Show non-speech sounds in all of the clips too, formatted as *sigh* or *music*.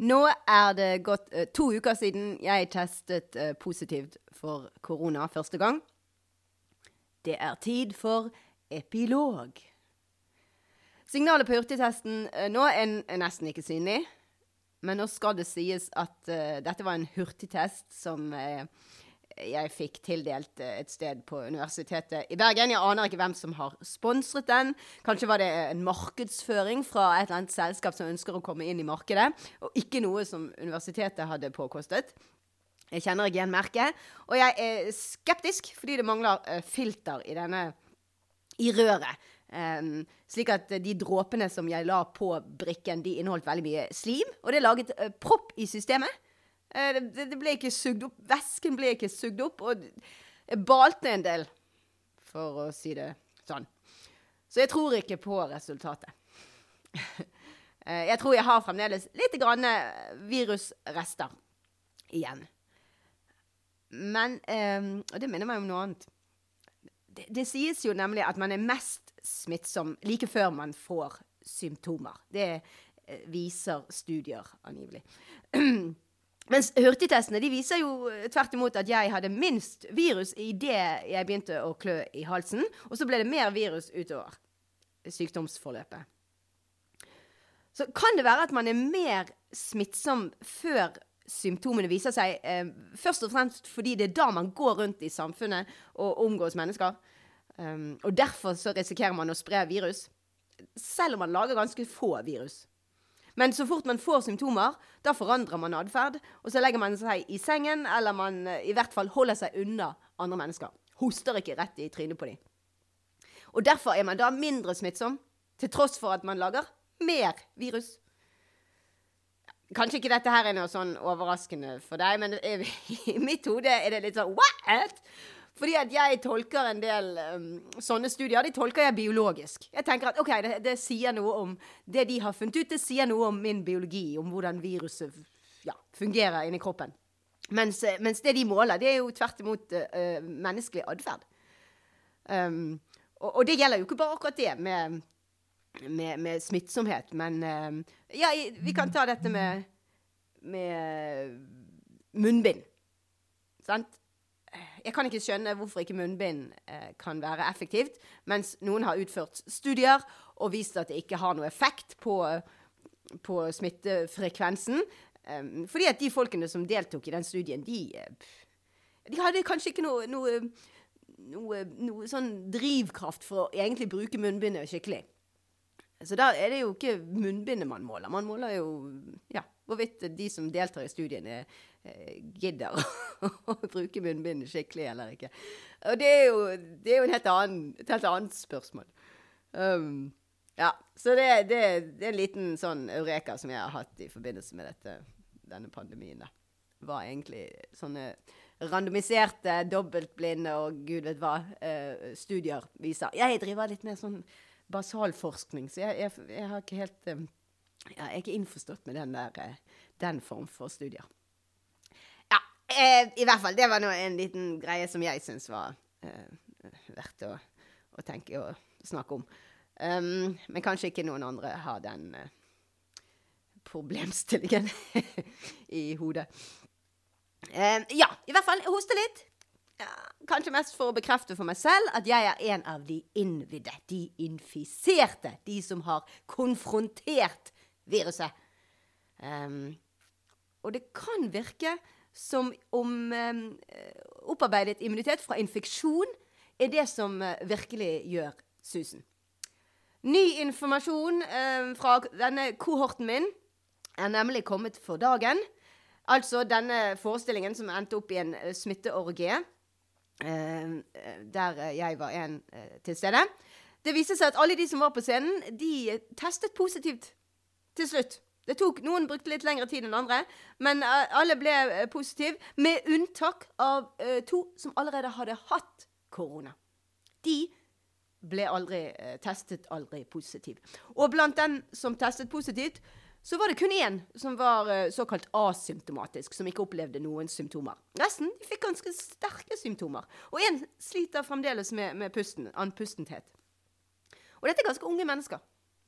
Nå er det gått eh, to uker siden jeg testet eh, positivt for korona første gang. Det er tid for epilog. Signalet på hurtigtesten eh, nå er, er nesten ikke synlig. Men nå skal det sies at dette var en hurtigtest som eh, jeg fikk tildelt eh, et sted på Universitetet i Bergen. Jeg aner ikke hvem som har sponsret den. Kanskje var det en markedsføring fra et eller annet selskap som ønsker å komme inn i markedet, og ikke noe som universitetet hadde påkostet. Jeg kjenner ikke igjen merket. Og jeg er skeptisk fordi det mangler eh, filter i denne i røret. Um, slik at de dråpene som jeg la på brikken, de inneholdt veldig mye slim. Og det laget propp i systemet. Uh, det, det, ble ikke sugd opp. Væsken ble ikke sugd opp. Og jeg balte en del, for å si det sånn. Så jeg tror ikke på resultatet. uh, *laughs* jeg tror jeg har fremdeles litt grann virusrester igjen. Men Og det minner meg om noe annet. Det, det, sies jo nemlig at man er mest smittsom like før man får symptomer. Det eh, viser studier, angivelig. *clears throat* Mens hurtigtestene de viser jo eh, tvert imot at jeg hadde minst virus idet jeg begynte å klø i halsen. Og så ble det mer virus utover sykdomsforløpet. Så kan det være at man er mer smittsom før symptomene viser seg. Eh, først og fremst fordi det er da man går rundt i samfunnet og omgås mennesker. Um, og derfor så risikerer man å spre virus. Selv om man lager ganske få virus. Men så fort man får symptomer, da forandrer man atferd. Og så legger man seg i sengen, eller man uh, i hvert fall holder seg unna andre mennesker. Hoster ikke rett i trynet på dem. Og derfor er man da mindre smittsom, til tross for at man lager mer virus. Kanskje ikke dette her er noe sånn overraskende for deg, men i mitt hode er det litt sånn What?! Fordi at jeg tolker en del um, sånne studier de tolker jeg biologisk. Jeg tenker at ok, det, det, sier noe om det de har funnet ut, det sier noe om min biologi, om hvordan viruset ja, fungerer inni kroppen. Mens, eh, mens, det de måler, det er jo tvert imot uh, menneskelig atferd. Um, og, og, det gjelder jo ikke bare akkurat det med, med, med smittsomhet, men uh, Ja, vi kan ta dette med, med munnbind. Sant? Jeg kan ikke skjønne hvorfor ikke munnbind eh, kan være effektivt, mens noen har utført studier og vist at det ikke har noe effekt på, på smittefrekvensen. Um, fordi at de folkene som deltok i den studien, de, de hadde kanskje ikke noe, noe, noe, noe sånn drivkraft for å egentlig bruke munnbindet skikkelig. Så da er det jo ikke munnbindet man måler. Man måler jo ja, hvorvidt de som deltar i studien, er Eh, gidder *laughs* å bruke munnbind skikkelig eller ikke. Og det er jo, det er jo helt annen, et helt annet spørsmål. Um, ja, så det, det, det, er en liten sånn eureka som jeg har hatt i forbindelse med dette, denne pandemien. da. Var egentlig sånne randomiserte, dobbeltblinde og gud vet hva uh, studier viser. Jeg driver litt med sånn basalforskning, så jeg, jeg, jeg har ikke helt um, Jeg er ikke innforstått med den, der, uh, den form for studier. Eh, I hvert fall. Det var en liten greie som jeg syns var eh, verdt å, å, tenke og snakke om. Um, men kanskje ikke noen andre har den eh, problemstillingen *laughs* i hodet. Um, ja, i hvert fall. Hoste litt. Ja, kanskje mest for å bekrefte for meg selv at jeg er en av de innvidde. De infiserte. De som har konfrontert viruset. Um, og det kan virke som om eh, opparbeidet immunitet fra infeksjon er det som eh, virkelig gjør susen. Ny informasjon eh, fra denne kohorten min er nemlig kommet for dagen. Altså denne forestillingen som endte opp i en smitteorgie, der jeg var en til stede. Det viste seg at alle de som var på scenen, de testet positivt til slutt. Det tok, Noen brukte litt lengre tid enn andre, men uh, alle ble uh, positive. Med unntak av uh, to som allerede hadde hatt korona. De ble aldri testet aldri positiv. Og blant dem som testet positivt, så var det kun én som var såkalt asymptomatisk, som ikke opplevde noen symptomer. Resten fikk ganske sterke symptomer. Og én sliter fremdeles med, med pusten, andpustenthet. Og dette er ganske unge mennesker.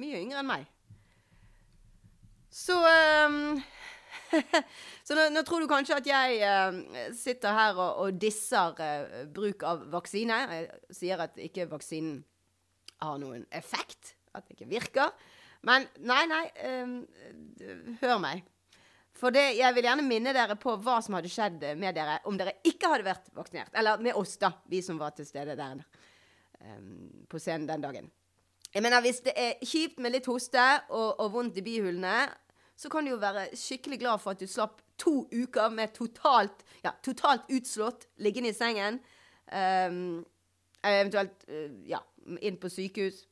Mye yngre enn meg. Så um, *laughs* Så nå, nå, tror du kanskje at jeg uh, sitter her og, og disser uh, bruk av vaksine. Jeg sier at ikke vaksinen har noen effekt, at det ikke virker. Men nei, nei, um, hør meg. For det, jeg vil gjerne minne dere på hva som hadde skjedd med dere om dere ikke hadde vært vaksinert. Eller med oss, da, vi som var til stede der um, på scenen den dagen. Jeg mener, Hvis det er kjipt med litt hoste og, og vondt i bihulene, så kan du jo være skikkelig glad for at du slapp to uker med totalt, ja, totalt utslått, liggende i sengen. Um, eventuelt uh, ja, inn på sykehus.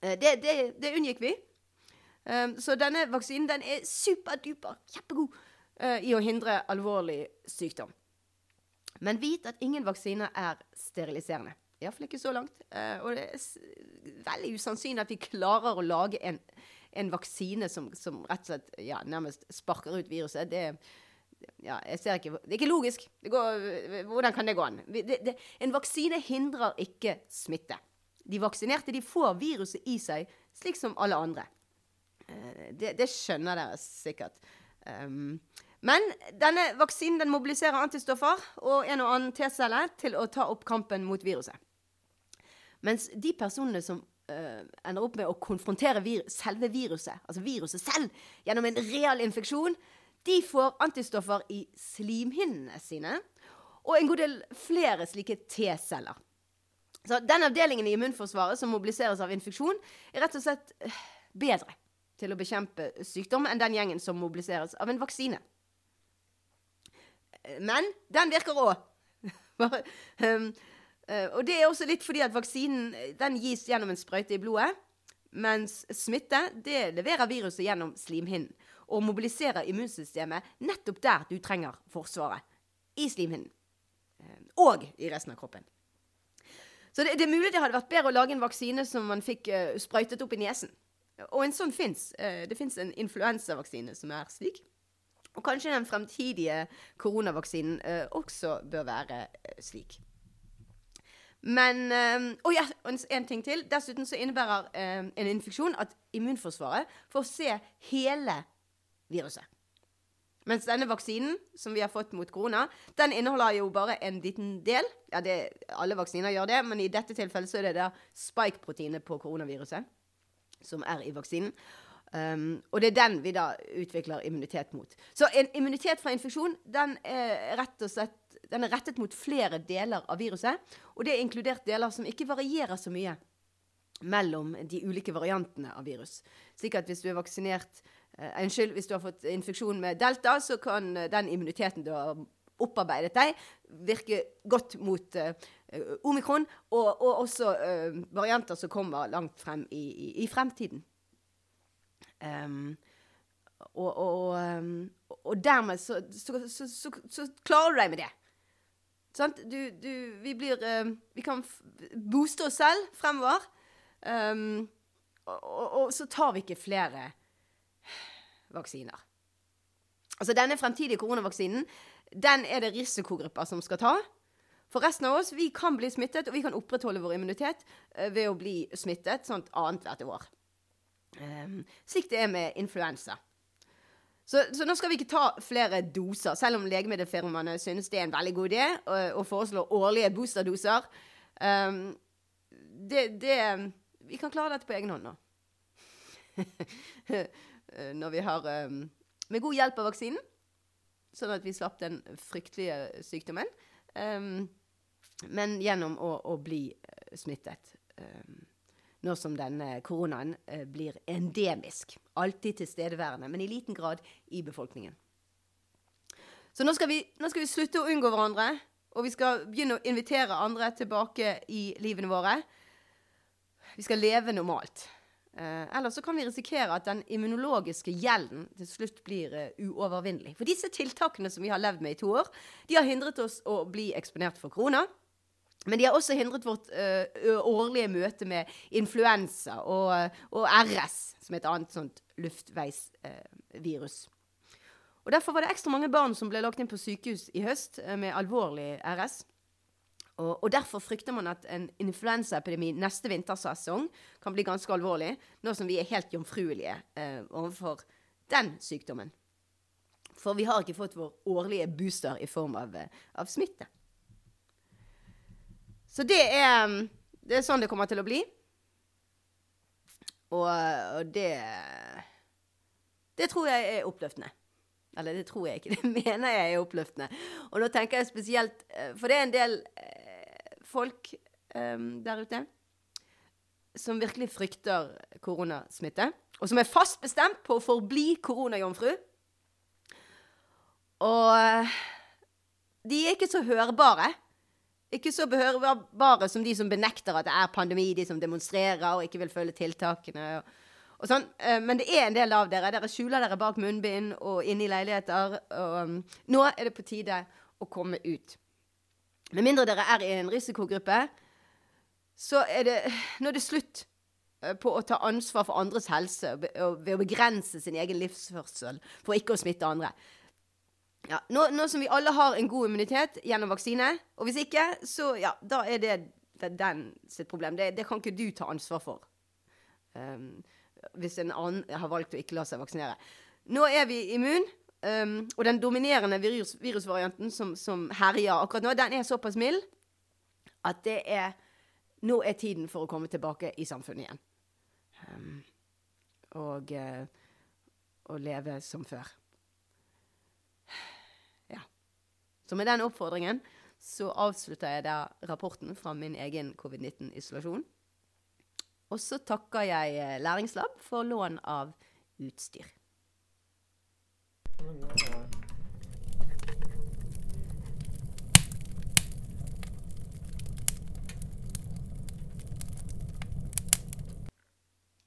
Uh, det, det, det, unngikk vi. Um, så denne vaksinen den er superduper kjempegod uh, i å hindre alvorlig sykdom. Men vit at ingen vaksiner er steriliserende. Iallfall ikke så langt. og det er veldig usannsynlig at vi klarer å lage en en vaksine som, som, rett og slett ja, nærmest sparker ut viruset. Det, ja, jeg ser ikke, det er ikke logisk. Går, hvordan kan det gå an? Det, det, en vaksine hindrer ikke smitte. De vaksinerte de får viruset i seg, slik som alle andre. Eh, det, det skjønner dere sikkert. Um, men denne vaksinen den mobiliserer antistoffer og en og annen T-celle til å ta opp kampen mot viruset. Mens de personene som uh, ender opp med å konfrontere vir selve viruset, altså viruset selv, gjennom en real infeksjon, de får antistoffer i slimhinnene sine og en god del flere slike T-celler. Så Den avdelingen i immunforsvaret som mobiliseres av infeksjon, er rett og slett uh, bedre til å bekjempe sykdom enn den gjengen som mobiliseres av en vaksine. Men den virker òg. *laughs* Uh, og det er også litt fordi at vaksinen den gis gjennom en sprøyte i blodet. Mens smitte det leverer viruset gjennom slimhinnen og mobiliserer immunsystemet nettopp der du trenger forsvaret. I slimhinnen. Uh, og i resten av kroppen. Så det, det, er mulig det hadde vært bedre å lage en vaksine som man fikk uh, sprøytet opp i nesen. Og en sånn fins. det fins en influensavaksine som er slik. Og kanskje den fremtidige koronavaksinen også bør være slik. Men øh, Og ja, en ting til. Dessuten så innebærer øh, en infeksjon at immunforsvaret får se hele viruset. Mens denne vaksinen som vi har fått mot korona, den inneholder jo bare en liten del. Ja, det, alle vaksiner gjør det, men i dette tilfellet så er det da spike-proteinet på koronaviruset som er i vaksinen. Um, og det er den vi da utvikler immunitet mot. Så en immunitet fra infeksjon den er rett og slett den er rettet mot flere deler av viruset, og det er inkludert deler som ikke varierer så mye mellom de ulike variantene av virus. Slik at hvis du er vaksinert eh, Unnskyld, hvis du har fått infeksjon med delta, så kan eh, den immuniteten du har opparbeidet deg, virke godt mot eh, omikron, og, og også eh, varianter som kommer langt frem i, i, i fremtiden. Um, og, og, um, og, dermed så, så, så, så, klarer du deg med det. Sant? Du, du, vi blir uh, Vi kan booste oss selv fremover. Um, og, og, og, så tar vi ikke flere vaksiner. Altså Denne fremtidige koronavaksinen den er det risikogrupper som skal ta. For resten av oss vi kan bli smittet, og vi kan opprettholde vår immunitet uh, ved å bli smittet sånt annethvert år. Um, slik det er med influensa. Så, så, nå skal vi ikke ta flere doser, selv om legemiddelfirmaene synes det er en veldig god idé å, foreslå årlige boosterdoser. Um, det, det, Vi kan klare dette på egen hånd nå. *laughs* Når vi har um, Med god hjelp av vaksinen, sånn at vi slapp den fryktelige sykdommen. Um, men gjennom å, å bli uh, smittet. Um, nå som denne koronaen eh, blir endemisk. Alltid tilstedeværende, men i liten grad i befolkningen. Så nå skal, vi, nå skal vi slutte å unngå hverandre, og vi skal begynne å invitere andre tilbake i livene våre. Vi skal leve normalt. Eh, ellers så kan vi risikere at den immunologiske gjelden til slutt blir uh, uovervinnelig. For disse tiltakene som vi har levd med i to år, de har hindret oss å bli eksponert for korona. Men de har også hindret vårt uh, årlige møte med influensa og, og, RS, som er et annet sånt luftveisvirus. Uh, og Derfor var det ekstra mange barn som ble lagt inn på sykehus i høst uh, med alvorlig RS. Og, og, Derfor frykter man at en influensaepidemi neste vintersesong kan bli ganske alvorlig, nå som vi er helt jomfruelige overfor den sykdommen. For vi har ikke fått vår årlige booster i form av, eh, av smitte. Så det er, mm, det er sånn det kommer til å bli. Og, og det Det tror jeg er oppløftende. Eller det tror jeg ikke, *laughs* det mener jeg er oppløftende. Og nå tenker jeg spesielt eh, For det er en del eh, folk um, der ute som virkelig frykter koronasmitte. Og som er fast bestemt på å forbli koronajomfru. Og de er ikke så hørbare. Ikke så behørbare som de som benekter at det er pandemi, de som demonstrerer og ikke vil følge tiltakene. og, og sånn. Eh, men det er en del av dere. Dere skjuler dere bak munnbind og inne i leiligheter. Og um, nå er det på tide å komme ut. Med mindre dere er i en risikogruppe, så er det Nå er det slutt eh, på å ta ansvar for andres helse ved å begrense sin egen livsførsel for ikke å smitte andre. Ja, nå, nå, som vi alle har en god immunitet gjennom vaksine, og hvis ikke, så ja, da er det, det den sitt problem. Det, det, kan ikke du ta ansvar for. Um, hvis en annen har valgt å ikke la seg vaksinere. Nå er vi immun, um, og den dominerende virus, virusvarianten som, som, herjer akkurat nå, den er såpass mild at det er Nå er tiden for å komme tilbake i samfunnet igjen. Um, og, uh, og leve som før. Så med den oppfordringen så avslutter jeg da rapporten fra min egen covid-19-isolasjon. Og så takker jeg eh, Læringslab for lån av utstyr.